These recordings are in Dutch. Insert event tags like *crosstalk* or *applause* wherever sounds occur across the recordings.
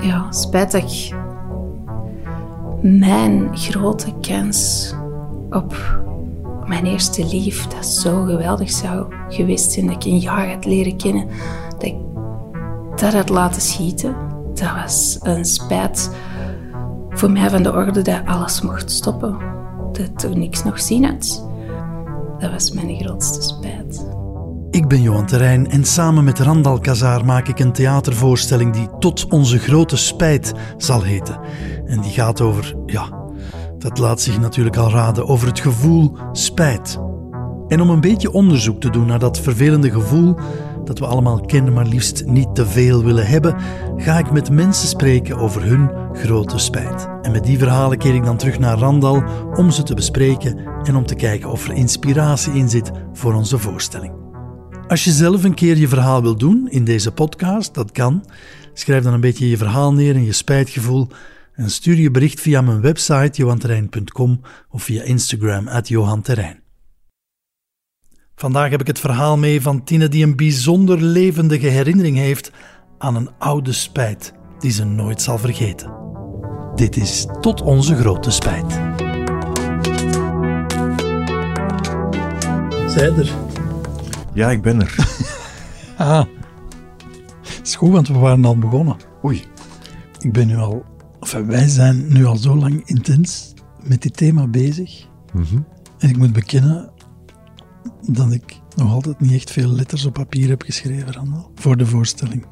ja, spijt dat ik mijn grote kans op mijn eerste lief, dat zo geweldig zou geweest zijn, dat ik een jaar had leren kennen, dat ik dat had laten schieten. Dat was een spijt voor mij van de orde dat alles mocht stoppen. Dat er niks nog zien had. Dat was mijn grootste spijt. Ik ben Johan Terrein en samen met Randal Kazaar maak ik een theatervoorstelling die Tot onze grote spijt zal heten. En die gaat over, ja, dat laat zich natuurlijk al raden, over het gevoel spijt. En om een beetje onderzoek te doen naar dat vervelende gevoel dat we allemaal kennen, maar liefst niet te veel willen hebben, ga ik met mensen spreken over hun grote spijt. En met die verhalen keer ik dan terug naar Randal om ze te bespreken en om te kijken of er inspiratie in zit voor onze voorstelling. Als je zelf een keer je verhaal wil doen in deze podcast, dat kan. Schrijf dan een beetje je verhaal neer en je spijtgevoel en stuur je bericht via mijn website johanterrein.com of via Instagram at johanterrein. Vandaag heb ik het verhaal mee van Tine die een bijzonder levendige herinnering heeft aan een oude spijt die ze nooit zal vergeten. Dit is tot onze grote spijt. Zij er. Ja, ik ben er. *laughs* Ah, is goed, want we waren al begonnen. Oei. Ik ben nu al, enfin, wij zijn nu al zo lang intens met dit thema bezig. Mhm. En ik moet bekennen dat ik nog altijd niet echt veel letters op papier heb geschreven, Randal, voor de voorstelling.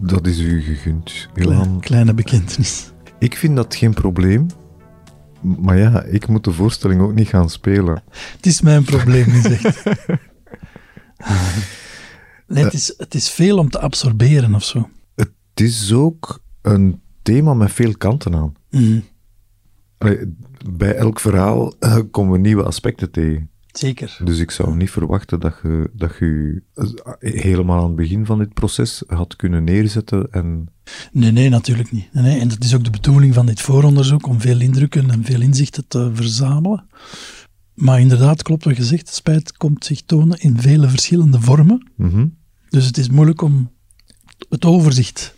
Dat is u gegund, Klein- Johan. kleine bekentenis. Ik vind dat geen probleem. Maar ja, ik moet de voorstelling ook niet gaan spelen. *laughs* Het is mijn probleem niet echt. *laughs* *laughs* Nee, het, is, het is veel om te absorberen of zo. Het is ook een thema met veel kanten aan. Mhm, Allee, bij elk verhaal eh, komen we nieuwe aspecten tegen. Zeker. Dus ik zou niet verwachten dat je, dat je eh, helemaal aan het begin van dit proces had kunnen neerzetten. En Nee, nee, natuurlijk niet. Nee, nee. En dat is ook de bedoeling van dit vooronderzoek, om veel indrukken en veel inzichten te verzamelen. Maar inderdaad, klopt wat je zegt, spijt komt zich tonen in vele verschillende vormen. Mhm. Dus het is moeilijk om het overzicht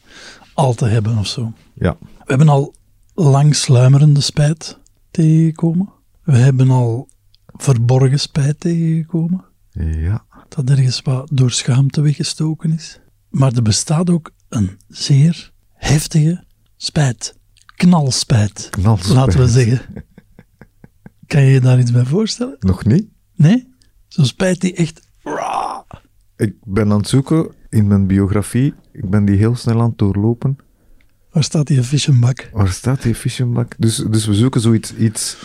al te hebben of zo. ja, We hebben al lang sluimerende spijt tegengekomen. We hebben al verborgen spijt tegengekomen. ja. Dat ergens wat door schaamte weggestoken is. Maar er bestaat ook een zeer heftige spijt. Knalspijt, Knalspijt. laten we zeggen. Kan je je daar iets bij voorstellen? Nog niet? Nee? Zo'n spijt die echt... Ik ben aan het zoeken in mijn biografie. Ik ben die heel snel aan het doorlopen. Waar staat die vischenbak? Waar staat die Fischenbak? Dus, dus we zoeken zoiets iets,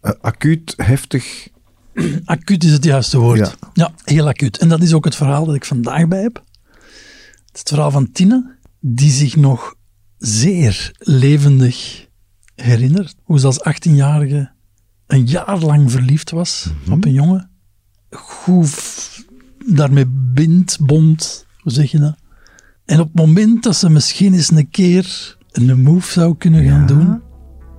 eh, acuut, heftig. *clears throat* Acuut is het juiste woord. Ja. Ja. heel acuut. En dat is ook het verhaal dat ik vandaag bij heb. Het het verhaal van Tine, die zich nog zeer levendig herinnert hoe ze als 18-jarige een jaar lang verliefd was op een jongen. Goed daarmee bindt, bond, hoe zeg je dat? En op het moment dat ze misschien eens een keer een move zou kunnen gaan doen,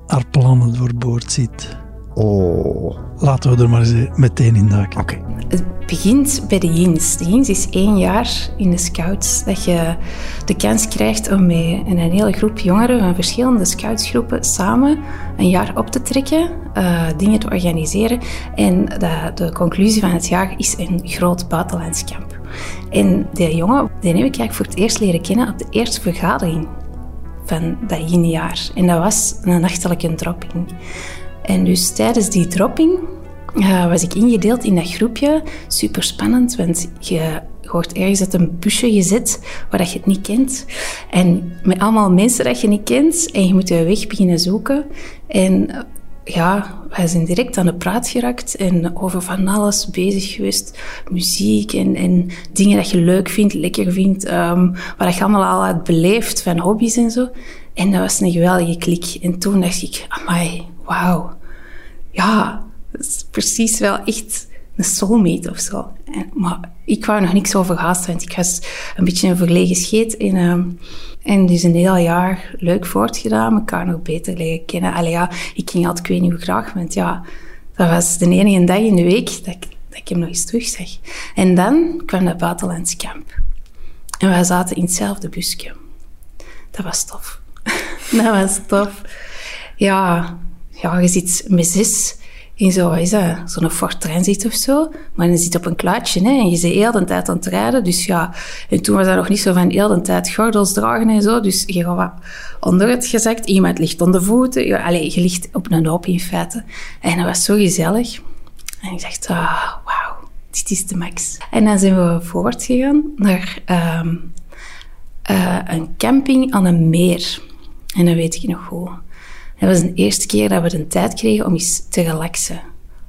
haar plannen doorboord ziet. Oh. Laten we er maar eens meteen in duiken. Oké. Het begint bij de Jins. De Jins is één jaar in de scouts dat je de kans krijgt om met een hele groep jongeren van verschillende scoutsgroepen samen een jaar op te trekken, eh, dingen te organiseren. En de, de conclusie van het jaar is een groot buitenlandskamp. En die jongen, die heb ik eigenlijk voor het eerst leren kennen op de eerste vergadering van dat jaar. En dat was een nachtelijke dropping. En dus tijdens die dropping eh, was ik ingedeeld in dat groepje. Super spannend, want je wordt ergens uit een busje gezet waar dat je het niet kent. En met allemaal mensen dat je niet kent. En je moet je weg beginnen zoeken. En eh, ja, wij zijn direct aan de praat geraakt en over van alles bezig geweest. Muziek en, en dingen dat je leuk vindt, lekker vindt, ehm, waar dat je allemaal al uit beleeft van hobby's en zo. En dat was een geweldige klik. En toen dacht ik, amai, wauw. Ja, dat is precies wel echt een soulmate of zo. Maar ik wou nog niks over haast, want ik was een beetje een verlegen scheet. En, ehm, en dus een heel jaar leuk voortgedaan, elkaar nog beter leren kennen. Allee ja, ik ging altijd, ik weet hoe graag, want ja, dat was de enige dag in de week dat ik, dat ik hem nog eens terugzag. En dan kwam dat buitenlands kamp. En wij zaten in hetzelfde busje. Dat was tof. *laughs* dat was tof. Ja, ja je zit met zes in zo, is zo'n Transit of zo. Maar je zit op een kluitje hè, en je zit heel de tijd aan het rijden. Dus ja, en toen was dat nog niet zo van heel de tijd gordels dragen en zo. Dus je gaat wat onder het gezakt. Iemand ligt onder de voeten. Ja, je ligt op een hoop in feite. En dat was zo gezellig. En ik dacht, ah, wauw, dit is de max. En dan zijn we voortgegaan naar um, uh, een camping aan een meer. En dat weet ik nog goed. Dat was de eerste keer dat we de tijd kregen om eens te relaxen.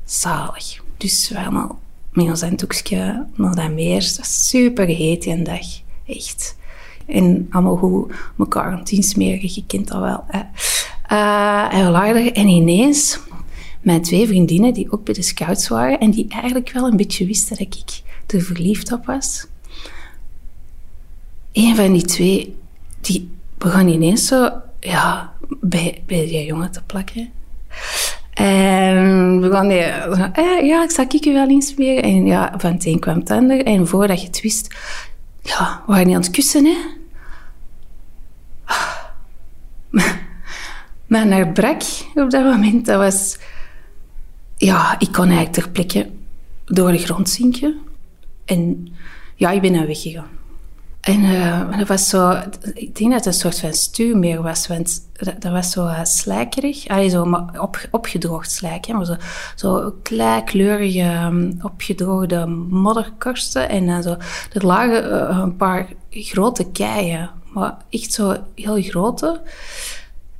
Zalig. Dus we allemaal met ons handdoekje naar dat meer. Dat super heet die dag. Echt. En allemaal goed elkaar aan het. Je kent dat wel. Hè. Uh, en we lagen en ineens mijn twee vriendinnen die ook bij de scouts waren en die eigenlijk wel een beetje wisten dat ik er verliefd op was. Een van die twee, die begon ineens zo ja, bij, bij die jongen te plakken. En begon die, eh, ja, ik zal ik je wel inspireren. En ja, van het een kwam het ander. En voordat je het wist, ja, we waren niet aan het kussen, hè. *sighs* Mijn hart brak op dat moment. Dat was... Ja, ik kon eigenlijk ter plekke door de grond zinken. En ja, ik ben naar weggegaan. En uh, dat was zo, ik denk dat het een soort van stuurmeer was, want dat, was zo uh, slijkerig. Allee, zo op, opgedroogd slijk, hè, maar zo, zo kleurige, um, opgedroogde modderkorsten. En dan zo, er lagen uh, een paar grote keien, maar echt zo heel grote.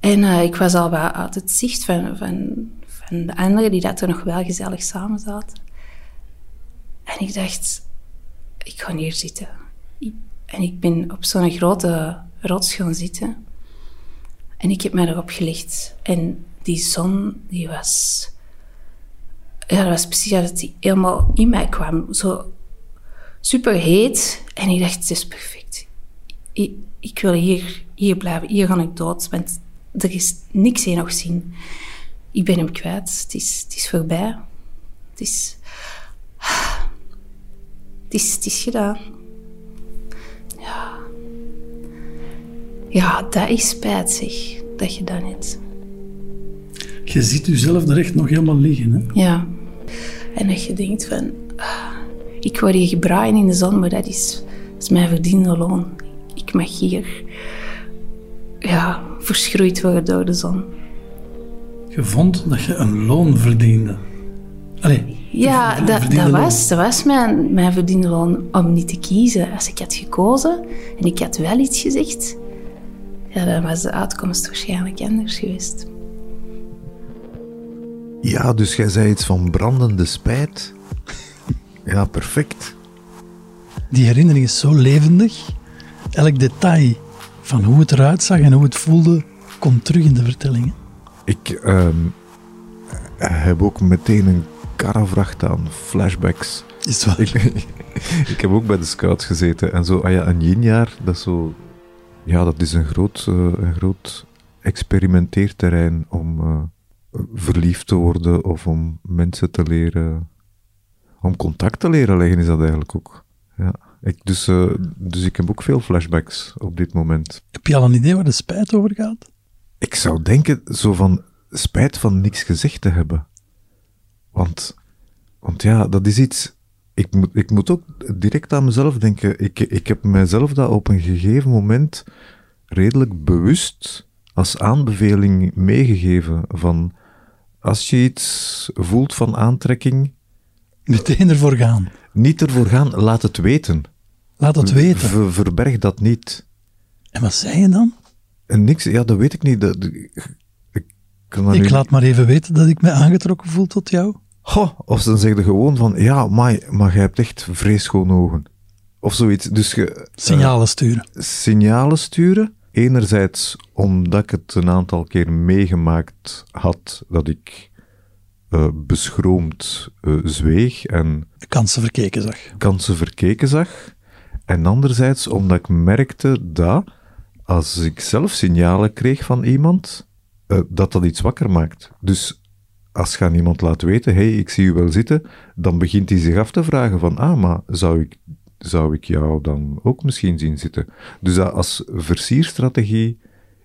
En ik was al bij, uit het zicht van, van, van de anderen die dat er nog wel gezellig samen zaten. En ik dacht, ik ga hier zitten en ik ben op zo'n grote rots gaan zitten. En ik heb mij erop gelegd. En die zon, die was... Ja, dat was precies dat die helemaal in mij kwam. Zo super heet. En ik dacht, het is perfect. Ik, ik wil hier, hier blijven. Hier ga ik dood. Want er is niks in nog zien. Ik ben hem kwijt. Het is, het is voorbij. Het is... Het is, het is gedaan. Ja, dat is spijtig dat je dat niet. Je ziet jezelf er echt nog helemaal liggen, hè? Ja. En dat je denkt van... Ah, ik word hier gebraaien in de zon, maar dat is, dat is mijn verdiende loon. Ik mag hier... Ja, verschroeid worden door de zon. Je vond dat je een loon verdiende. Allee, ja, dat, dat, was, dat was mijn, mijn verdiende loon om niet te kiezen. Als ik had gekozen en ik had wel iets gezegd, ja, dan was de uitkomst waarschijnlijk anders geweest. Ja, dus jij zei iets van brandende spijt. Ja, perfect. Die herinnering is zo levendig. Elk detail van hoe het eruit zag en hoe het voelde, komt terug in de vertellingen. Ik um, heb ook meteen een karavracht aan flashbacks. Is het waar? *laughs* Ik, ik, heb ook bij de scouts gezeten en zo, ah ja, een yinjaar, dat is zo... Ja, dat is een groot, uh, een groot experimenteerterrein om uh, verliefd te worden of om mensen te leren... Om contact te leren leggen is dat eigenlijk ook. Ja. Ik, dus, uh, dus ik heb ook veel flashbacks op dit moment. Heb je al een idee waar de spijt over gaat? Ik zou denken, zo van spijt van niks gezegd te hebben. Want, want ja, dat is iets. Ik moet, ik moet ook direct aan mezelf denken. Ik, ik heb mezelf dat op een gegeven moment redelijk bewust als aanbeveling meegegeven. Van als je iets voelt van aantrekking. Meteen ervoor gaan. Niet ervoor gaan, laat het weten. Laat het weten. verberg dat niet. En wat zei je dan? En niks, ja, dat weet ik niet. Dat, ik, ik laat maar even weten dat ik me aangetrokken voel tot jou. Ho, of dan zeg je gewoon van, ja, maar, maar je hebt echt vreesschone ogen. Of zoiets. Dus je, signalen sturen. signalen sturen. Enerzijds omdat ik het een aantal keer meegemaakt had dat ik uh, beschroomd uh, zweeg en... Kansen verkeken zag. Kansen verkeken zag. En anderzijds omdat ik merkte dat als ik zelf signalen kreeg van iemand, dat dat iets wakker maakt. Dus als je aan iemand laat weten, hey, ik zie u wel zitten, dan begint hij zich af te vragen van, ah, maar zou ik, zou ik jou dan ook misschien zien zitten? Dus dat als versierstrategie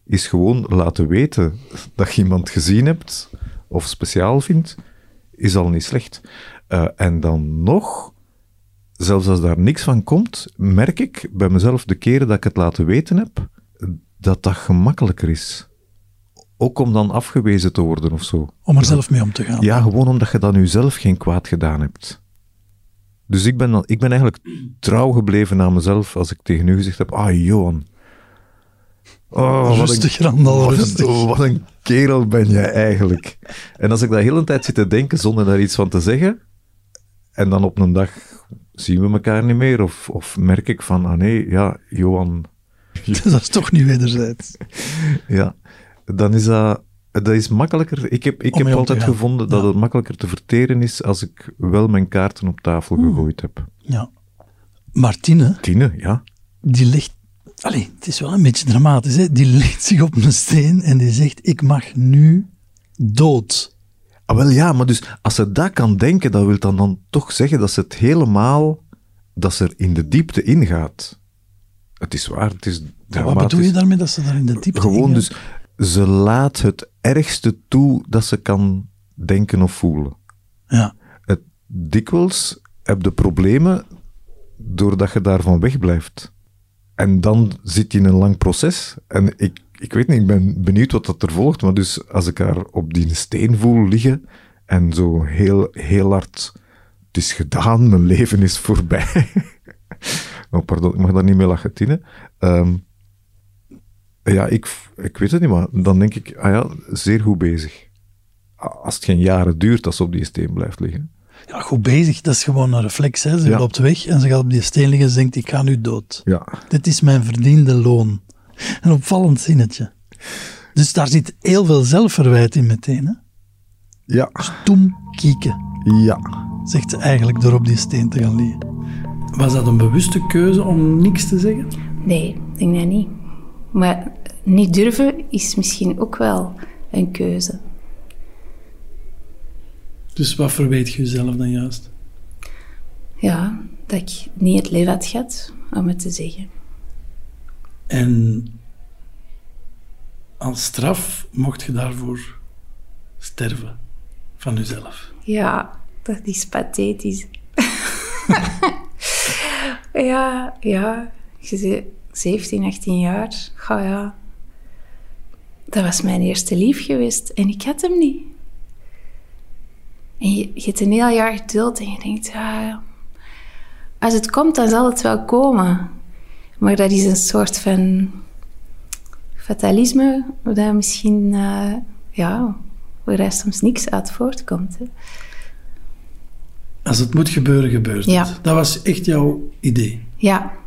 is gewoon laten weten dat je iemand gezien hebt of speciaal vindt, is al niet slecht. Uh, en dan nog, zelfs als daar niks van komt, merk ik bij mezelf de keren dat ik het laten weten heb, dat dat gemakkelijker is. Ook om dan afgewezen te worden of zo. Om er zelf mee om te gaan. Ja, gewoon omdat je dan jezelf geen kwaad gedaan hebt. Dus ik ben, dan, ik ben eigenlijk trouw gebleven aan mezelf als ik tegen u gezegd heb, ah Johan, Oh, rustig, wat een, Randal, rustig. Wat een, wat een kerel ben jij eigenlijk. En als ik daar de hele tijd zit te denken zonder daar iets van te zeggen, en dan op een dag zien we elkaar niet meer, of, of merk ik van, ah nee, ja, Johan... *laughs* dat is toch niet wederzijds. ja, dan is dat... Dat is makkelijker. Ik heb, ik heb altijd gevonden dat het makkelijker te verteren is als ik wel mijn kaarten op tafel gegooid heb. Ja. Martine. Tine, ja. Die ligt Allee, het is wel een beetje dramatisch. Hè? Die legt zich op een steen en die zegt: Ik mag nu dood. Ah, wel ja, maar dus als ze dat kan denken, dat wil dan, dan toch zeggen dat ze het helemaal. dat ze er in de diepte ingaat. Het is waar, het is dramatisch. Wat bedoel je daarmee dat ze daar in de diepte Gewoon dus, ze laat het ergste toe dat ze kan denken of voelen. Ja. Het, dikwijls heb je problemen doordat je daarvan wegblijft. En dan zit je in een lang proces. En ik, ik weet niet, ik ben benieuwd wat dat er volgt. Maar dus als ik haar op die steen voel liggen en zo heel, heel hard, het is gedaan, mijn leven is voorbij. *laughs* oh, pardon, ik mag daar niet mee lachen, Tine. Ehm, ja, ik, ik weet het niet, maar dan denk ik, ah ja, zeer goed bezig. Als het geen jaren duurt als ze op die steen blijft liggen ja, goed bezig. Dat is gewoon een reflex. Hè. Ze loopt weg en ze gaat op die steen liggen en denkt, ik ga nu dood. Ja. Dit is mijn verdiende loon. Een opvallend zinnetje. Dus daar zit heel veel zelfverwijt in meteen. Hè? Ja. Stoem kieken. Ja. Zegt ze eigenlijk door op die steen te gaan liggen. Was dat een bewuste keuze om niks te zeggen? Nee, ik denk dat niet. Maar niet durven is misschien ook wel een keuze. Dus wat verwijt je jezelf dan juist? Ja, dat ik niet het leven had gehad om het te zeggen. En als straf mocht je daarvoor sterven van jezelf. Ja, dat is pathetisch. *laughs* ja, ja. Je 17, 18 jaar. Ga ja. Dat was mijn eerste lief geweest en ik had hem niet. En je, je hebt een heel jaar geduld en je denkt, ah, als het komt, dan zal het wel komen. Maar dat is een soort van fatalisme, dat misschien, uh, ja, waar er soms niks uit voortkomt. Hè. Als het moet gebeuren, gebeurt ja. het. Dat was echt jouw idee. Ja.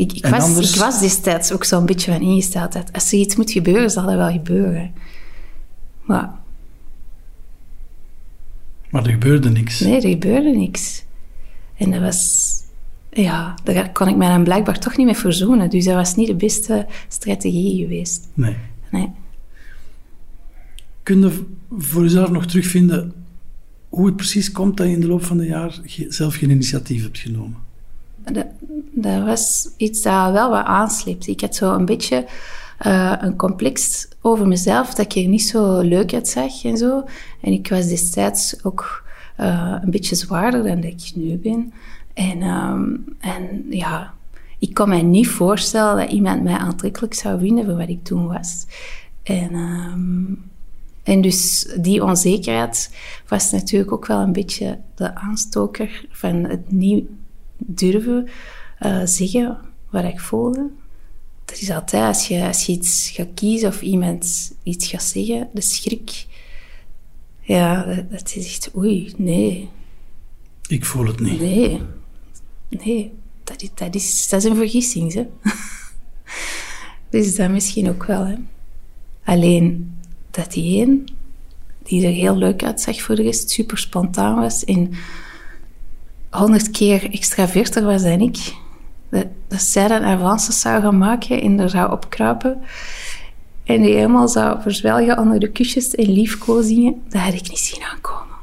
Ik, ik, was, anders... ik was destijds ook zo'n beetje van ingesteldheid. Als er iets moet gebeuren, zal dat wel gebeuren. Maar maar er gebeurde niks. Nee, er gebeurde niks. En dat was... Ja, daar kon ik mij dan blijkbaar toch niet mee verzoenen. Dus dat was niet de beste strategie geweest. Nee. Nee. Kun je voor jezelf nog terugvinden hoe het precies komt dat je in de loop van de jaar zelf geen initiatief hebt genomen? Dat, was iets dat wel wat aansleept. Ik had zo een beetje uh, een complex over mezelf, dat ik er niet zo leuk uitzag en zo. En ik was destijds ook uh, een beetje zwaarder dan dat ik nu ben. En, um, en ja, ik kon mij niet voorstellen dat iemand mij aantrekkelijk zou vinden voor wat ik toen was. En, um, en dus die onzekerheid was natuurlijk ook wel een beetje de aanstoker van het niet durven uh, zeggen wat ik voelde dat is altijd, als je, als je iets gaat kiezen of iemand iets gaat zeggen, de schrik, ja, dat, dat is echt, oei, nee. Ik voel het niet. Nee, nee, dat is, dat is, dat is een vergissing, hè. *laughs* dus dat misschien ook wel, hè. Alleen, dat die een, die er heel leuk uitzag voor de rest, super spontaan was en honderd keer extraverter was dan ik, dat, dat zij dan avances zou gaan maken en er zou opkruipen. En die helemaal zou verzwelgen onder de kusjes en liefkozingen. Dat had ik niet zien aankomen.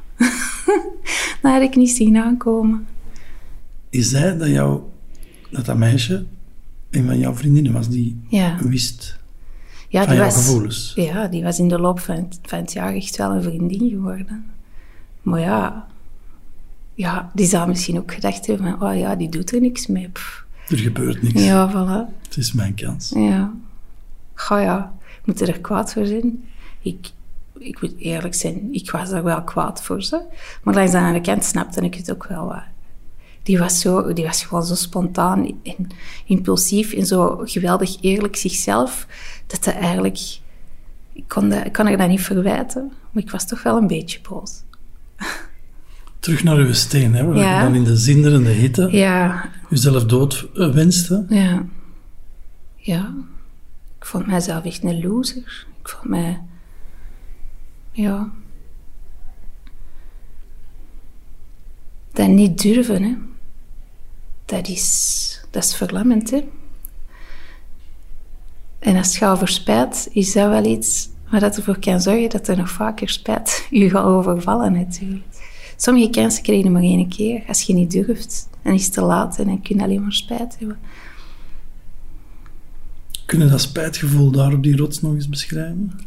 *laughs* dat had ik niet zien aankomen. Is zij dat, jou, dat dat meisje een van jouw vriendinnen was die ja. wist? Ja, van die jouw was, gevoelens. Ja, die was in de loop van het, van het jaar echt wel een vriendin geworden. Maar ja, ja, die zou misschien ook gedacht hebben van, oh ja, die doet er niks mee. Pff. Er gebeurt niks. Ja, voilà. Het is mijn kans. Ja. Ga ja, moet er kwaad voor zijn. Ik, ik moet eerlijk zijn, ik was er wel kwaad voor ze. Maar langs de andere kant snapte ik het ook wel. Die was, zo, die was gewoon zo spontaan en impulsief en zo geweldig eerlijk zichzelf, dat dat eigenlijk... Ik kon, dat, ik kon er dat niet verwijten, maar ik was toch wel een beetje boos. *laughs* Terug naar uw steen, hè, waar Ja. je dan in de zinderende hitte Ja, jezelf dood eh, wenste. ja. Ja. Ik vond mijzelf echt een loser. Ik vond mij... Ja. Dat niet durven, hè. Dat is... Dat is verlammend, hè. En als het gaat over spijt, is dat wel iets waar dat ervoor kan zorgen dat er nog vaker spijt *laughs* u gaat overvallen, natuurlijk. Sommige kansen krijg je maar één keer. Als je niet durft, dan is het te laat en dan kun je alleen maar spijt hebben. Kunnen dat spijtgevoel daar op die rots nog eens beschrijven?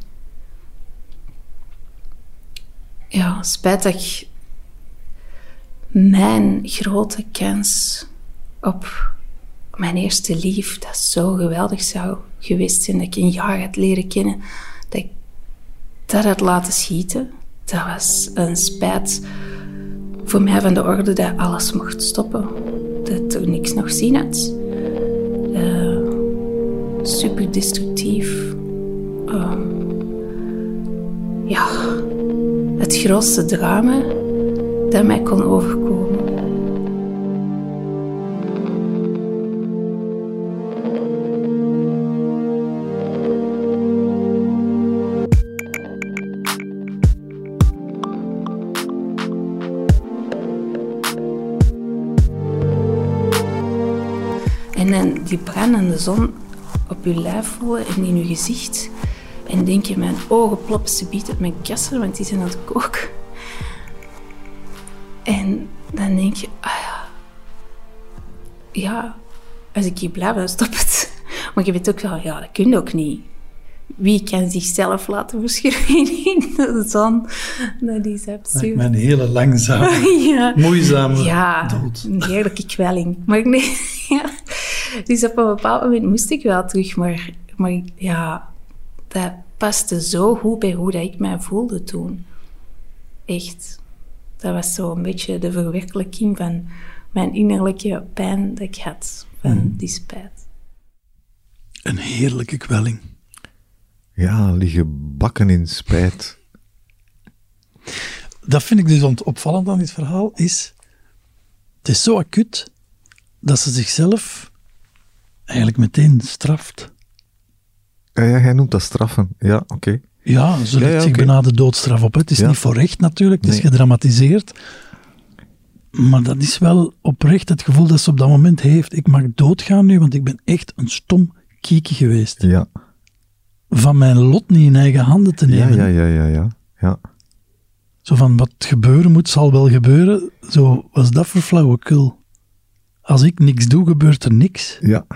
Ja, spijt dat ik mijn grote kans op mijn eerste lief, dat zo geweldig zou geweest zijn, dat ik een jaar had leren kennen, dat ik dat had laten schieten. Dat was een spijt voor mij van de orde dat alles mocht stoppen. Dat er niks nog zin had. Eh, super destructief. Ehm, ja, het grootste drama dat mij kon overkomen. Die brandende zon op je lijf voelen en in je gezicht. En denk je, mijn ogen ploppen ze biedt uit mijn kassen, want die zijn aan het koken. En dan denk je, ah ja, ja, als ik hier blijf, dan stop het. *laughs* Maar je weet ook wel, ja, dat kun je ook niet. Wie kan zichzelf laten verschuren in de zon? Dat is absurd. mij een hele langzame, *laughs* Ja. moeizame Ja, dood. een heerlijke kwelling. Maar nee, *laughs* ja. Dus op een bepaald moment moest ik wel terug. Maar, maar ja, dat paste zo goed bij hoe dat ik mij voelde toen. Echt. Dat was zo een beetje de verwerkelijking van mijn innerlijke pijn dat ik had. Van die spijt. Een heerlijke kwelling. Ja, liggen bakken in spijt. Dat vind ik dus ont- opvallend aan dit verhaal, is... Het is zo acuut dat ze zichzelf eigenlijk meteen straft. Ja, ja, jij noemt dat straffen. Ja, oké. Ja, ze legt ja, zich bijna de doodstraf op. Het is niet voor recht natuurlijk, het is gedramatiseerd. Maar dat is wel oprecht het gevoel dat ze op dat moment heeft. Ik mag doodgaan nu, want ik ben echt een stom kiekje geweest. Ja. Van mijn lot niet in eigen handen te nemen. ja, ja, ja, ja. Ja. Zo van, wat gebeuren moet, zal wel gebeuren. Zo, was dat voor flauwekul? Als ik niks doe, gebeurt er niks. ja.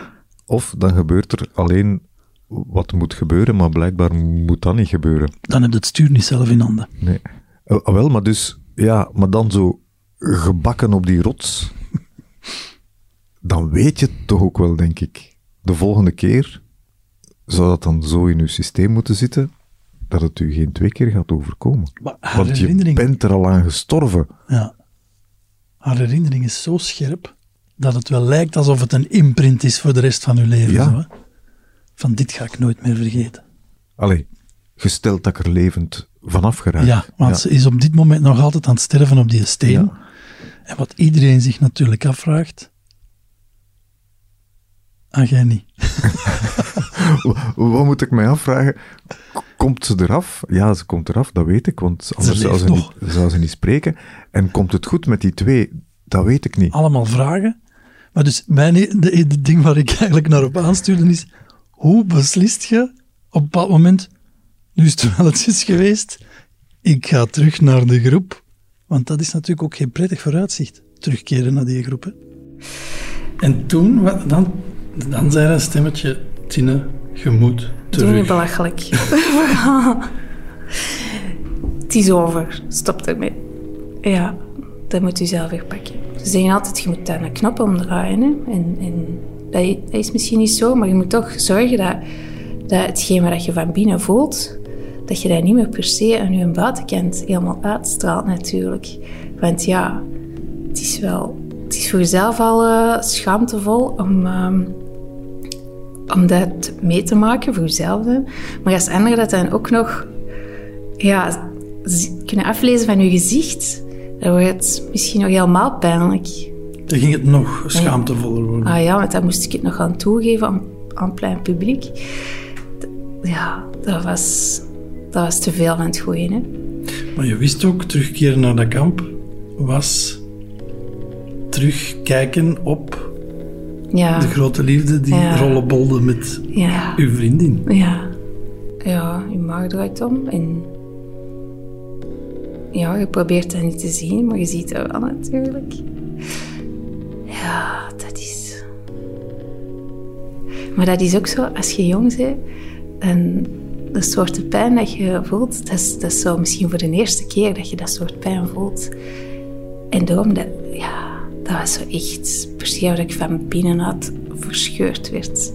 Of dan gebeurt er alleen wat moet gebeuren, maar blijkbaar moet dat niet gebeuren. Dan heb je het stuur niet zelf in handen. Nee. Eh, ah, wel, maar dus, ja, maar dan zo gebakken op die rots, dan weet je het toch ook wel, denk ik. De volgende keer zou dat dan zo in je systeem moeten zitten, dat het u geen twee keer gaat overkomen. Want je bent er al aan gestorven. ja, haar herinnering is zo scherp dat het wel lijkt alsof het een imprint is voor de rest van uw leven. Ja. Zo, hè? Van dit ga ik nooit meer vergeten. Allee, gesteld dat ik er levend vanaf geraak. Ja, want ze is op dit moment nog altijd aan het sterven op die steen. Ja. En wat iedereen zich natuurlijk afvraagt. Ah, jij niet. *laughs* Wa- Wat moet ik mij afvragen? Komt ze eraf? Ja, ze komt eraf, dat weet ik, want anders zou ze, niet, zou ze niet spreken. En komt het goed met die twee? Dat weet ik niet. allemaal vragen. Maar dus mijn, de, de ding waar ik *laughs* eigenlijk naar op aanstuurde is, hoe beslist je op een bepaald moment, nu is het *laughs* wel het is geweest, ik ga terug naar de groep. Want dat is natuurlijk ook geen prettig vooruitzicht, terugkeren naar die groep. En toen, wat- dan, dan zei een stemmetje, Tine, Je moet Doe terug. niet belachelijk. *laughs* het is over. Stop ermee. Ja, dat moet u zelf weer pakken. Ze zeggen altijd, je moet daar een knop omdraaien. En, dat, dat is misschien niet zo, maar je moet toch zorgen dat, dat hetgeen wat je van binnen voelt, dat je dat niet meer per se aan je buitenkant helemaal uitstraalt natuurlijk. Want ja, het is wel... Het is voor jezelf al eh, schaamtevol om... ehm, om dat mee te maken voor jezelf. Maar als anderen dat dan ook nog ja, kunnen aflezen van je gezicht, dan wordt het misschien nog helemaal pijnlijk. Dan ging het nog schaamtevoller worden. Ah ja, want dan moest ik het nog gaan toegeven aan, aan plein publiek. Ja, dat was, dat was te veel van het goeie. Hè? Maar je wist ook, terugkeren naar dat kamp was terugkijken op Ja, de grote liefde die Ja. rollenbolde met ja, uw vriendin. ja. Ja, je maag draait om en... Ja, je probeert dat niet te zien, maar je ziet het wel natuurlijk. Ja, dat is... Maar dat is ook zo, als je jong bent, en de soort pijn dat je voelt, dat is, dat zo misschien voor de eerste keer dat je dat soort pijn voelt. En daarom, dat, ja, dat was zo echt precies waar ik van binnenuit verscheurd werd.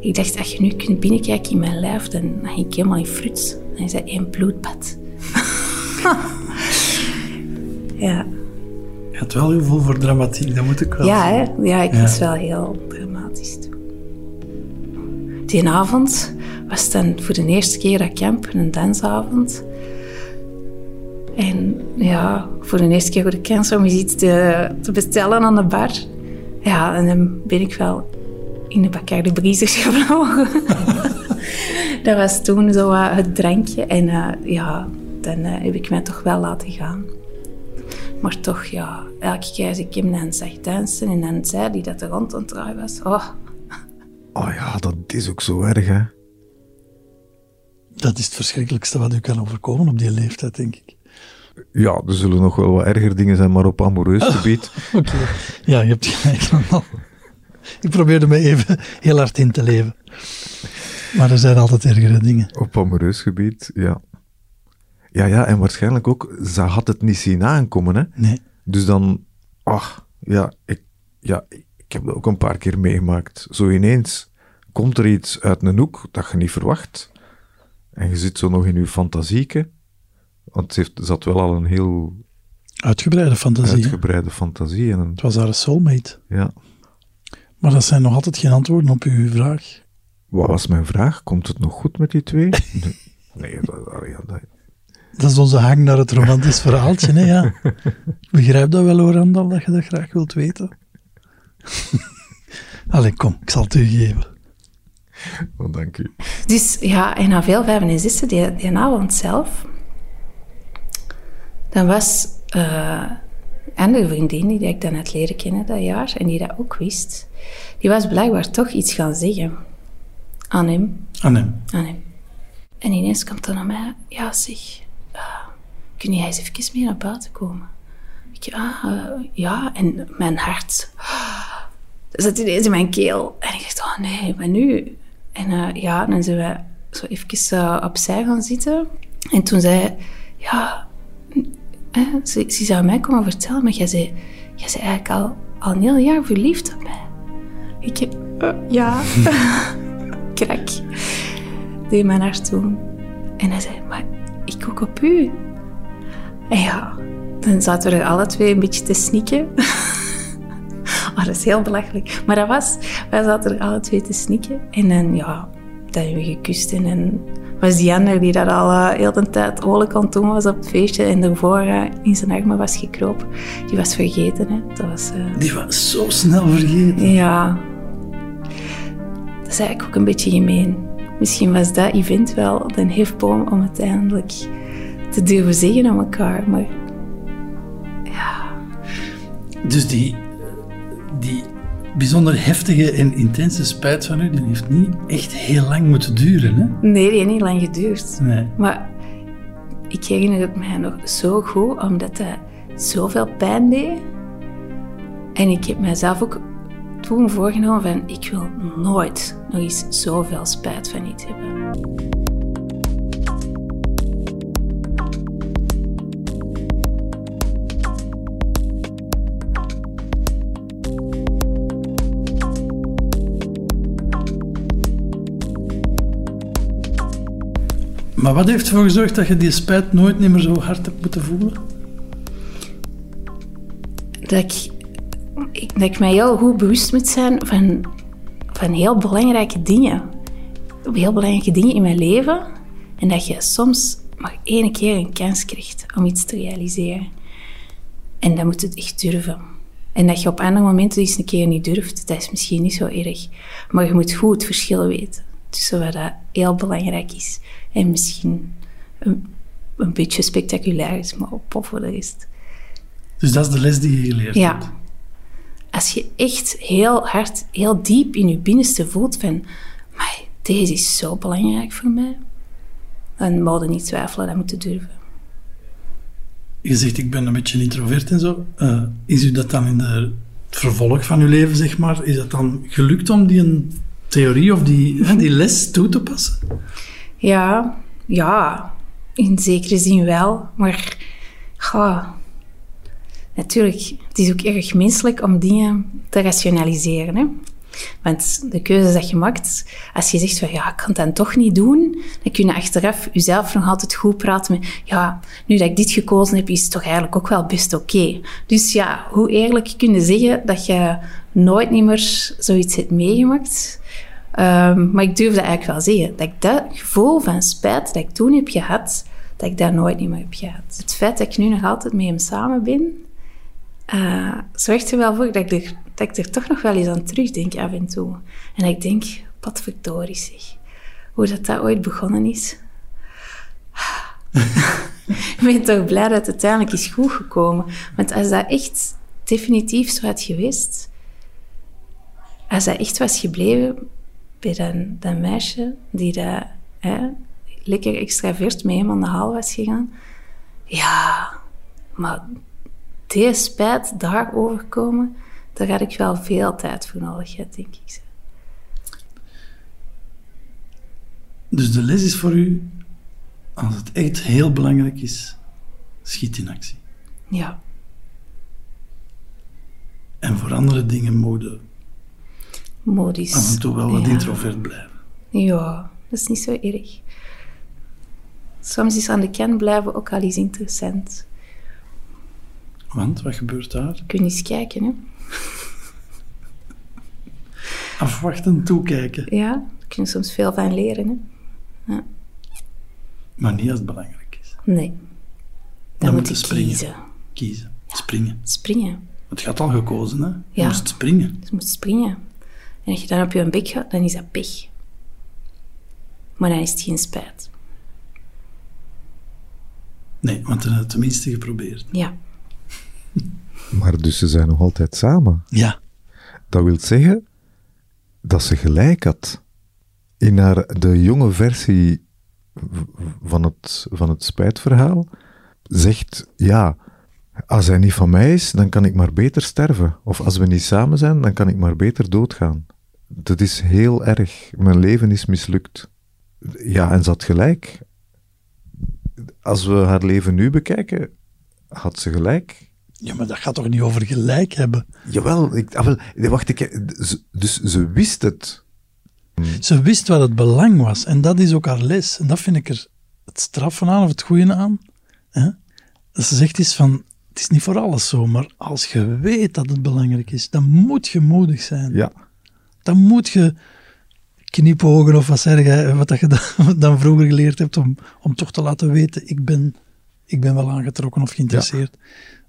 Ik dacht, als je nu kunt binnenkijken in mijn lijf, dan, ging ik helemaal in fruits. Dan is dat één bloedbad. *laughs* ja. Je had wel heel veel voor dramatiek, dat moet ik wel Ja, zeggen. hè? ja, ik Ja. was wel heel dramatisch. Die avond was dan voor de eerste keer dat camp, een dansavond. En ja, voor de eerste keer voor de kans om eens iets te, te bestellen aan de bar. Ja, en dan ben ik wel in de Bacardi Breezers *laughs* gevlogen. dat was toen zo wat het drankje. En eh, ja, dan eh, heb ik mij toch wel laten gaan. Maar toch, ja, elke keer als ik hem dan zag dansen en dan zei hij dat er rond aan het draaien was. Oh, Oh ja, dat is ook zo erg, hè. Dat is het verschrikkelijkste wat u kan overkomen op die leeftijd, denk ik. Ja, er zullen nog wel wat erger dingen zijn, maar op amoureus gebied... *laughs* Oké. Ja, je hebt gelijk. Ik probeerde me even heel hard in te leven. Maar er zijn altijd ergere dingen. Op amoureus gebied, ja. Ja, ja, en waarschijnlijk ook, ze had het niet zien aankomen, hè. Nee. Dus dan, ach, ja, ik, ja, ik heb dat ook een paar keer meegemaakt. Zo ineens komt er iets uit een hoek dat je niet verwacht. En je zit zo nog in je fantasieke. Want ze, heeft, ze had wel al een heel Uitgebreide fantasie. hè? uitgebreide fantasie. En een, Het was haar soulmate. ja. Maar dat zijn nog altijd geen antwoorden op uw vraag. Wat was mijn vraag? Komt het nog goed met die twee? Nee, nee dat, dat- dat- is onze hang naar het romantisch verhaaltje, hè, ja. Ik *laughs* begrijp dat wel, hoor, Randal, dat je dat graag wilt weten. *laughs* Allee, kom, ik zal het u geven. oh, dank u. Dus ja, en na veel vijven en zessen, die, die avond zelf, dan was eh, een andere vriendin die ik dan had leren kennen dat jaar, en die dat ook wist, die was blijkbaar toch iets gaan zeggen aan hem. Aan hem. aan hem. En ineens komt er naar mij, ja zeg, kun jij eens even mee naar buiten komen? Ik, ah, eh, ja, en mijn hart zat ineens in mijn keel. En ik dacht, oh nee, maar nu? En eh, ja, dan zijn we zo even eh, opzij gaan zitten. En toen zei ja, ze, ze zou mij komen vertellen, maar jij zei, jij zei eigenlijk al, al een heel jaar verliefd op mij. Ik heb, ja, *laughs* krak deed mijn hart toen. En hij zei, maar ik ook op u. En ja, dan zaten we er alle twee een beetje te snikken. *laughs* oh, dat is heel belachelijk. Maar dat was, wij zaten er alle twee te snikken. En dan, ja, dan hebben we gekust. En dan was die ander die dat al uh, heel de tijd oorlijk aan het doen was op het feestje. En daarvoor uh, in zijn armen was gekropen. Die was vergeten, hè. Dat was... Uh... Die was zo snel vergeten. Ja. Dat is eigenlijk ook een beetje gemeen. Misschien was dat event wel de hefboom om uiteindelijk te durven zeggen aan elkaar, maar ja. Dus die, die bijzonder heftige en intense spijt van u, die heeft niet echt heel lang moeten duren, hè? Nee, die heeft niet lang geduurd. Nee. Maar ik herinner het mij nog zo goed, omdat dat zoveel pijn deed. En ik heb mijzelf ook toen voorgenomen van ik wil nooit nog eens zoveel spijt van iets hebben. Maar wat heeft ervoor gezorgd dat je die spijt nooit meer zo hard hebt moeten voelen? Dat ik, dat ik mij heel goed bewust moet zijn van, van heel belangrijke dingen. Heel belangrijke dingen in mijn leven. En dat je soms maar één keer een kans krijgt om iets te realiseren. En dan moet het echt durven. En dat je op andere momenten eens een keer niet durft, dat is misschien niet zo erg. Maar je moet goed het verschil weten tussen wat dat heel belangrijk is en misschien een, een beetje spectaculair is, maar op voor de rest. Dus dat is de les die je geleerd Ja. hebt. Als je echt heel hard, heel diep in je binnenste voelt van... Maar deze is zo belangrijk voor mij. Dan moet je niet twijfelen, dat moet je durven. Je zegt, ik ben een beetje introvert en zo. Eh, is u dat dan in de, het vervolg van uw leven, zeg maar, is dat dan gelukt om die een theorie of die, die les toe te passen? Ja, ja, in zekere zin wel. Maar ja, natuurlijk, het is ook erg menselijk om dingen te rationaliseren. Hè? Want de keuzes dat je maakt, als je zegt van ja, ik kan het dan toch niet doen, dan kun je achteraf jezelf nog altijd goed praten met ja, nu dat ik dit gekozen heb, is het toch eigenlijk ook wel best oké. Dus ja, hoe eerlijk kun je zeggen dat je nooit niet meer zoiets hebt meegemaakt? Ehm, maar ik durf dat eigenlijk wel zeggen. Dat ik dat gevoel van spijt dat ik toen heb gehad, dat ik dat nooit meer heb gehad. Het feit dat ik nu nog altijd met hem samen ben, eh, zorgt er wel voor dat ik, er, toch nog wel eens aan terugdenk af en toe. En ik denk, wat verdorie zeg. Hoe dat, dat ooit begonnen is. *laughs* ik ben toch blij dat het uiteindelijk is goed gekomen. Want als dat echt definitief zo had geweest, als dat echt was gebleven bij dat, dat meisje die hè, lekker extravert met hem aan de haal was gegaan, ja, maar deze spijt daarover komen, daar had ik wel veel tijd voor nodig denk ik. Dus de les is voor u, als het echt heel belangrijk is, schiet in actie. Ja, En voor andere dingen mogen modus. af en toe wel wat ja. introvert blijven. Ja, dat is niet zo erg. Soms is aan de kant blijven ook al eens interessant. Want, wat gebeurt daar? Kun je eens kijken, hè? *laughs* Afwachten, toekijken. Ja, daar kun je soms veel van leren, hè? Maar niet als het belangrijk is. Nee. Dan, Dan moet moet je springen. kiezen. Kiezen. Springen. Springen. Het gaat al gekozen, hè? Je Ja. moest springen. Je moet springen. En als je dan op je bek gaat, dan is dat pech. Maar dan is het geen spijt. Nee, want dan heb je het tenminste geprobeerd. Ja. Maar dus ze zijn nog altijd samen. Ja. Dat wil zeggen dat ze gelijk had. In haar, de jonge versie van het, van het spijtverhaal zegt, ja, als hij niet van mij is, dan kan ik maar beter sterven. Of als we niet samen zijn, dan kan ik maar beter doodgaan. Dat is heel erg. Mijn leven is mislukt. Ja, en ze had gelijk. Als we haar leven nu bekijken, had ze gelijk. Ja, maar dat gaat toch niet over gelijk hebben? Jawel, ik, ah, wel, wacht, ik, dus ze wist het. Ze wist wat het belang was. En dat is ook haar les. En dat vind ik er het straffen aan, of het goede aan. Hè? Dat ze zegt is van, het is niet voor alles zo, maar als je weet dat het belangrijk is, dan moet je moedig zijn. Ja. Dan moet je knipogen of wat zeg je, wat dat je dan, *laughs* dan vroeger geleerd hebt, om, om toch te laten weten, ik ben, ik ben wel aangetrokken of geïnteresseerd.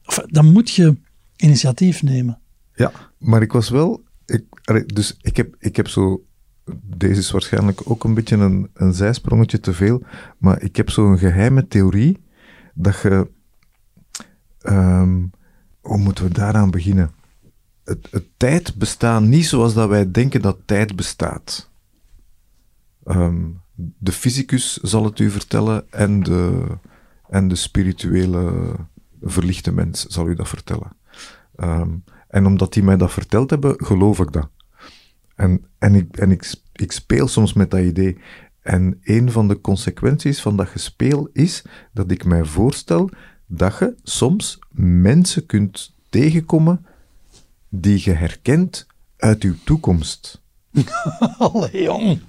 Of, dan moet je initiatief nemen. Ja, maar ik was wel. Ik, dus ik heb, ik heb zo. Deze is waarschijnlijk ook een beetje een, een zijsprongetje te veel. Maar ik heb zo'n geheime theorie. Dat je. ehm, hoe moeten we daaraan beginnen? Het, tijd bestaat niet zoals dat wij denken dat tijd bestaat. Ehm, de fysicus zal het u vertellen en de, en de spirituele verlichte mens zal u dat vertellen. Ehm, En omdat die mij dat verteld hebben, geloof ik dat. En, en, ik, en ik, ik speel soms met dat idee. En een van de consequenties van dat gespeel is dat ik mij voorstel dat je soms mensen kunt tegenkomen die je herkent uit uw toekomst. *laughs* Allee, jong.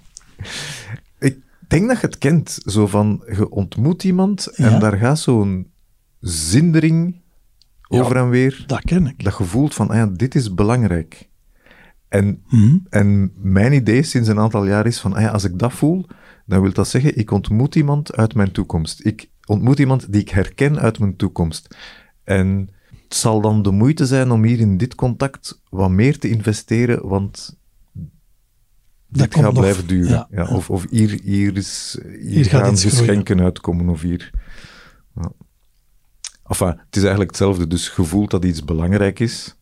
Ik denk dat je het kent. Zo van, je ontmoet iemand en Ja. daar gaat zo'n zindering over en weer. Dat ken ik. Dat je voelt van, ah ja, dit is belangrijk. En, Mhm. en mijn idee sinds een aantal jaar is van, ah ja, als ik dat voel, dan wil dat zeggen, ik ontmoet iemand uit mijn toekomst. Ik ontmoet iemand die ik herken uit mijn toekomst. En het zal dan de moeite zijn om hier in dit contact wat meer te investeren, want dit gaat blijven duren. Ja. Of, of hier, hier, is, hier, Hier gaat gaan iets groeien. geschenken uitkomen, of hier... Ja. Enfin, het is eigenlijk hetzelfde. Dus je voelt dat iets belangrijk is,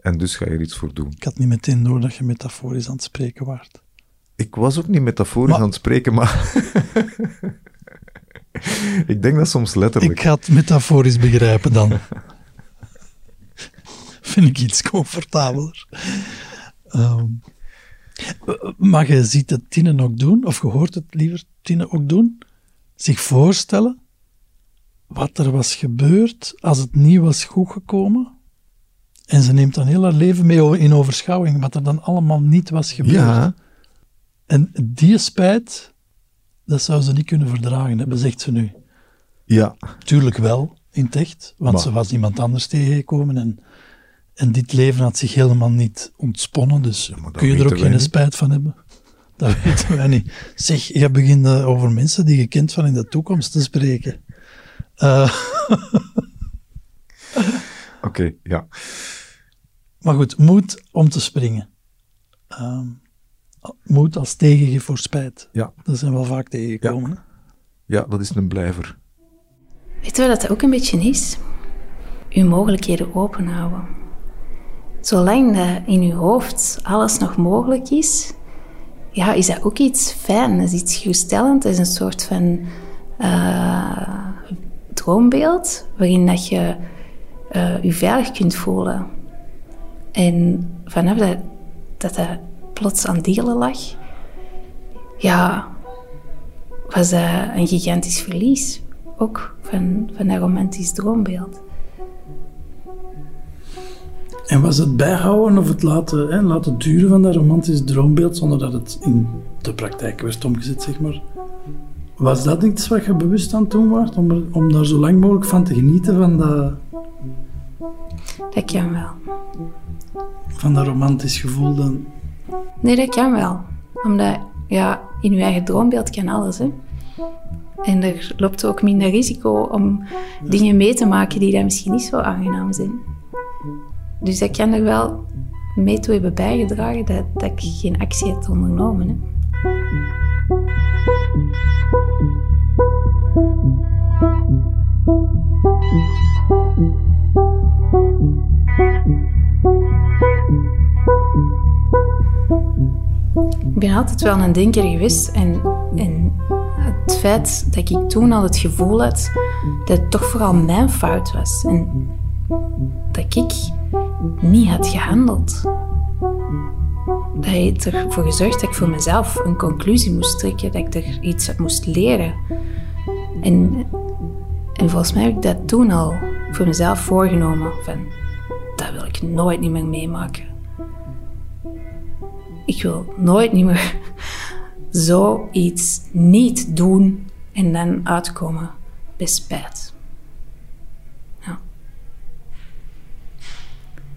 en dus ga je er iets voor doen. Ik had niet meteen door dat je metaforisch aan het spreken waart. Ik was ook niet metaforisch Maar- aan het spreken, maar... *laughs* ik denk dat soms letterlijk. Ik ga het metaforisch begrijpen dan. *laughs* Vind ik iets comfortabeler. Ehm, maar je ziet het Tine ook doen, of je hoort het liever Tine ook doen, zich voorstellen wat er was gebeurd als het niet was goed gekomen. En ze neemt dan heel haar leven mee in overschouwing, wat er dan allemaal niet was gebeurd. Ja, En die spijt, dat zou ze niet kunnen verdragen hebben, zegt ze nu. ja, Tuurlijk wel, in het echt, want Maar- ze was iemand anders tegengekomen en, en dit leven had zich helemaal niet ontsponnen, dus kun je er ook geen niet. spijt van hebben. Dat *laughs* weten wij niet. Zeg, je begint eh, over mensen die je kent van in de toekomst te spreken. Eh, *laughs* oké, ja. maar goed, moed om te springen. Ehm, moed als tegengif voor spijt. Ja, Dat zijn wel vaak tegengekomen. hè? ja, dat is een blijver. Weet je wat dat ook een beetje is? Uw mogelijkheden openhouden. Zolang dat in uw hoofd alles nog mogelijk is, ja, is dat ook iets fijn. Is iets geruststellend. Is een soort van eh, droombeeld waarin dat je eh, je veilig kunt voelen. En vanaf dat dat, dat plots aan delen lag, ja, was dat een gigantisch verlies. Ook van, van dat romantisch droombeeld. En was het bijhouden of het laten, hè, laten duren van dat romantisch droombeeld zonder dat het in de praktijk werd omgezet, zeg maar. Was dat iets wat je bewust aan het doen was? Om, er- om daar zo lang mogelijk van te genieten van dat, Dat kan wel. van dat romantisch gevoel dan? Nee, dat kan wel. Omdat, ja, in je eigen droombeeld kan alles, hè. En er loopt ook minder risico om dingen mee te maken die dan misschien niet zo aangenaam zijn. Dus dat kan er wel mee toe hebben bijgedragen dat, dat ik geen actie heb ondernomen. Hè. Ik ben altijd wel een denker geweest en, en het feit dat ik toen al het gevoel had dat het toch vooral mijn fout was en dat ik niet had gehandeld. Dat heeft ervoor gezorgd dat ik voor mezelf een conclusie moest trekken, dat ik er iets uit moest leren. En, en volgens mij heb ik dat toen al voor mezelf voorgenomen van dat wil ik nooit niet meer meemaken ik wil nooit niet meer *laughs* zoiets niet doen en dan uitkomen bij. Ja.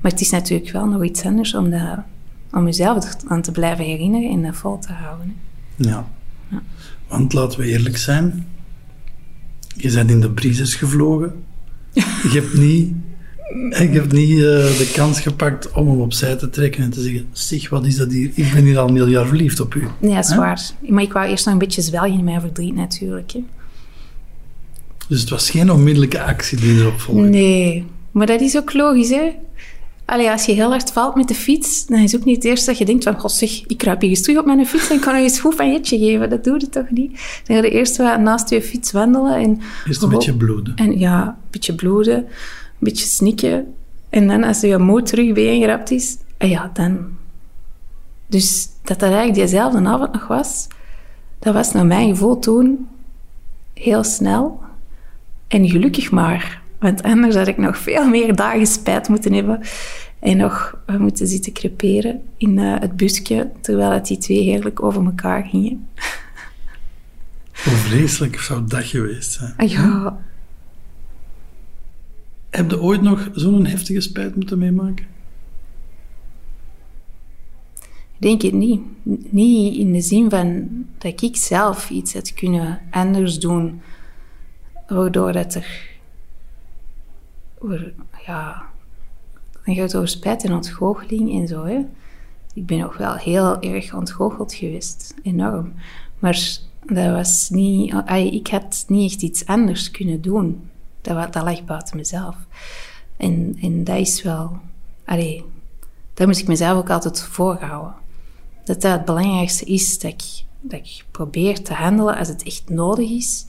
Maar het is natuurlijk wel nog iets anders om, om jezelf aan te blijven herinneren en dat vol te houden. hè. Ja. Want laten we eerlijk zijn, je bent in de brises gevlogen. Je hebt niet, je hebt niet eh, de kans gepakt om hem opzij te trekken en te zeggen: Zeg, wat is dat hier? Ik ben hier al een heel jaar verliefd op u. Nee, dat is Hè? waar. Maar ik wou eerst nog een beetje zwelgen in mijn verdriet natuurlijk. Hè. Dus het was geen onmiddellijke actie die erop volgde. Nee, maar dat is ook logisch, hè? Allee, als je heel hard valt met de fiets, dan is het ook niet het eerste dat je denkt van, god zeg, ik kruip hier eens terug op mijn fiets en ik kan nog eens goed van jetje geven. Dat doe je toch niet? Dan ga je eerst naast je fiets wandelen en... Eerst een beetje bloeden. En ja, een beetje bloeden, een beetje snikken. En dan als je moed terug bijeengerapt is, ah ja, dan... Dus dat dat eigenlijk diezelfde avond nog was, dat was naar mijn gevoel toen heel snel. En gelukkig maar. Want anders had ik nog veel meer dagen spijt moeten hebben. En nog moeten zitten creperen in uh, het busje, terwijl het die twee heerlijk over elkaar gingen. Hoe vreselijk zou dat geweest zijn? Ah, ja. Heb je ooit nog zo'n heftige spijt moeten meemaken? Ik denk het niet. Niet in de zin van dat ik zelf iets had kunnen anders doen, waardoor dat er... Ja, dan gaat het over spijt en ontgoocheling en zo. Hè. Ik ben nog wel heel erg ontgoocheld geweest, enorm. Maar dat was niet, ik had niet echt iets anders kunnen doen. Dat, dat lag buiten mezelf. En, dat is wel, allee, daar moet ik mezelf ook altijd voorhouden. Dat dat het belangrijkste is, dat ik, dat ik probeer te handelen als het echt nodig is.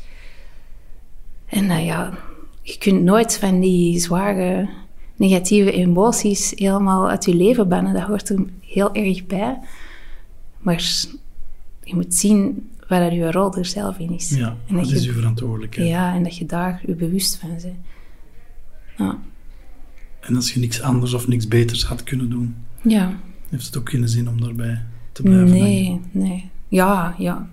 En nou ja, je kunt nooit van die zware negatieve emoties helemaal uit je leven bannen. Dat hoort er heel erg bij. Maar je moet zien waar dat je rol er zelf in is. Ja, en dat, is je verantwoordelijkheid. Ja, en dat je daar je bewust van bent. Ja. En als je niks anders of niks beters had kunnen doen, ja. heeft het ook geen zin om daarbij te blijven Nee, nee. Ja, ja.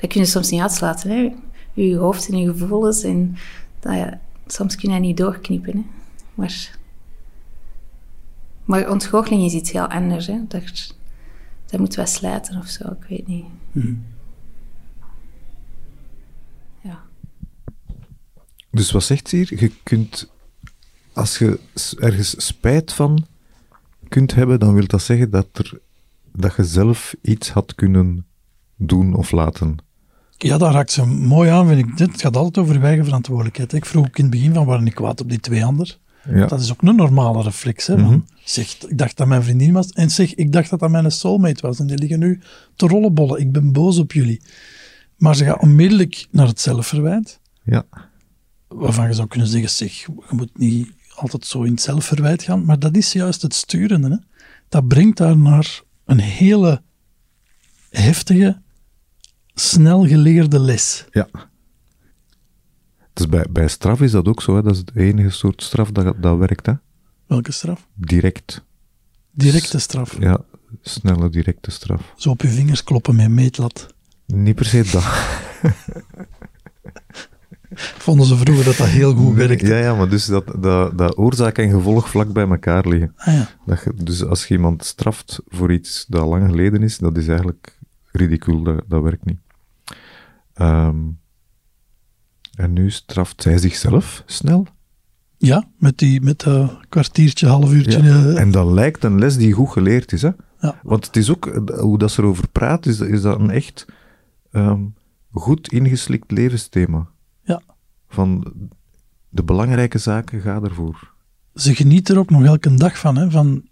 Dat kun je soms niet uitslaten. Hè. Je hoofd en je gevoelens. En dat, soms kun je niet doorknippen. Hè. Maar maar ontgoocheling is iets heel anders. Hè? Dat, dat moet wel slijten of zo, ik weet niet. Mhm. Ja. Dus wat zegt ze hier? Je kunt, als je ergens spijt van kunt hebben, dan wil dat zeggen dat, er, dat je zelf iets had kunnen doen of laten. Ja, daar raakt ze mooi aan, vind ik. Het gaat altijd over eigen verantwoordelijkheid. Ik vroeg ook in het begin van, waren ik kwaad op die twee anderen? Ja. Dat is ook een normale reflex. Hè, mhm. zeg, ik dacht dat mijn vriendin was. En zeg, ik dacht dat dat mijn soulmate was. En die liggen nu te rollenbollen. Ik ben boos op jullie. Maar ze gaat onmiddellijk naar het zelfverwijt. Ja. Waarvan je zou kunnen zeggen, zeg, je moet niet altijd zo in het zelfverwijt gaan. Maar dat is juist het sturende. Hè. Dat brengt daar naar een hele heftige, snel geleerde les. Ja. Dus bij, bij straf is dat ook zo, hè? dat is het enige soort straf dat, dat werkt. Hè? Welke straf? Direct. Directe straf? Ja, snelle directe straf. Zo op je vingers kloppen met meetlat? Niet per se dat. *laughs* Vonden ze vroeger dat dat heel goed werkte? Ja, ja maar dus dat, dat, dat oorzaak en gevolg vlak bij elkaar liggen. Ah, ja. dat je, dus als je iemand straft voor iets dat lang geleden is, dat is eigenlijk ridicul, dat, dat werkt niet. Um, en nu straft zij zichzelf snel. Ja, met, die, met een kwartiertje, half uurtje. Eh, en dat lijkt een les die goed geleerd is. Hè? Ja. Want het is ook, eh, hoe dat ze erover praat, is, is dat een echt ehm, goed ingeslikt levensthema. Ja. Van de belangrijke zaken, ga ervoor. Ze geniet er ook nog elke dag van, hè, van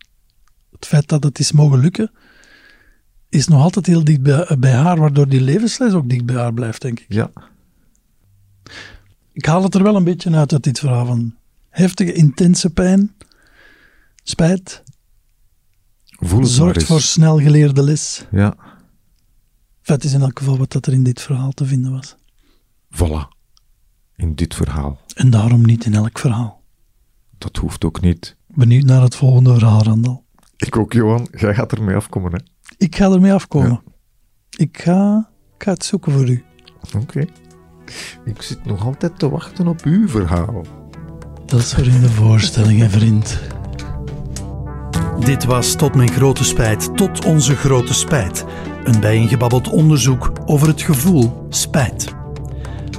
het feit dat het is mogen lukken, is nog altijd heel dicht bij, bij haar, waardoor die levensles ook dicht bij haar blijft, denk ik. Ja, ik haal het er wel een beetje uit uit dit verhaal van heftige, intense pijn, spijt, Voel zorgt voor snel geleerde les. Ja. Feit is in elk geval wat dat er in dit verhaal te vinden was. Voilà. In dit verhaal. En daarom niet in elk verhaal. Dat hoeft ook niet. Benieuwd naar het volgende verhaal, Randal. Ik ook, Johan. Jij gaat ermee afkomen, hè? Ik ga ermee afkomen. Ik, ga, ik ga het zoeken voor u. Oké. Ik zit nog altijd te wachten op uw verhaal. Dat is voor in de voorstellingen, vriend. Dit was tot mijn grote spijt, tot onze grote spijt. Een bijeengebabbeld onderzoek over het gevoel spijt.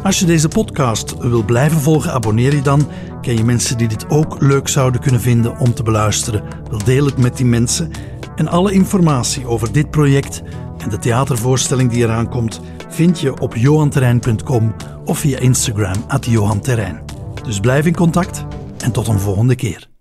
Als je deze podcast wil blijven volgen, abonneer je dan. Ken je mensen die dit ook leuk zouden kunnen vinden om te beluisteren? Wil deel het met die mensen. En alle informatie over dit project en de theatervoorstelling die eraan komt vind je op johanterrein.com of via Instagram at johanterrein. Dus blijf in contact en tot een volgende keer.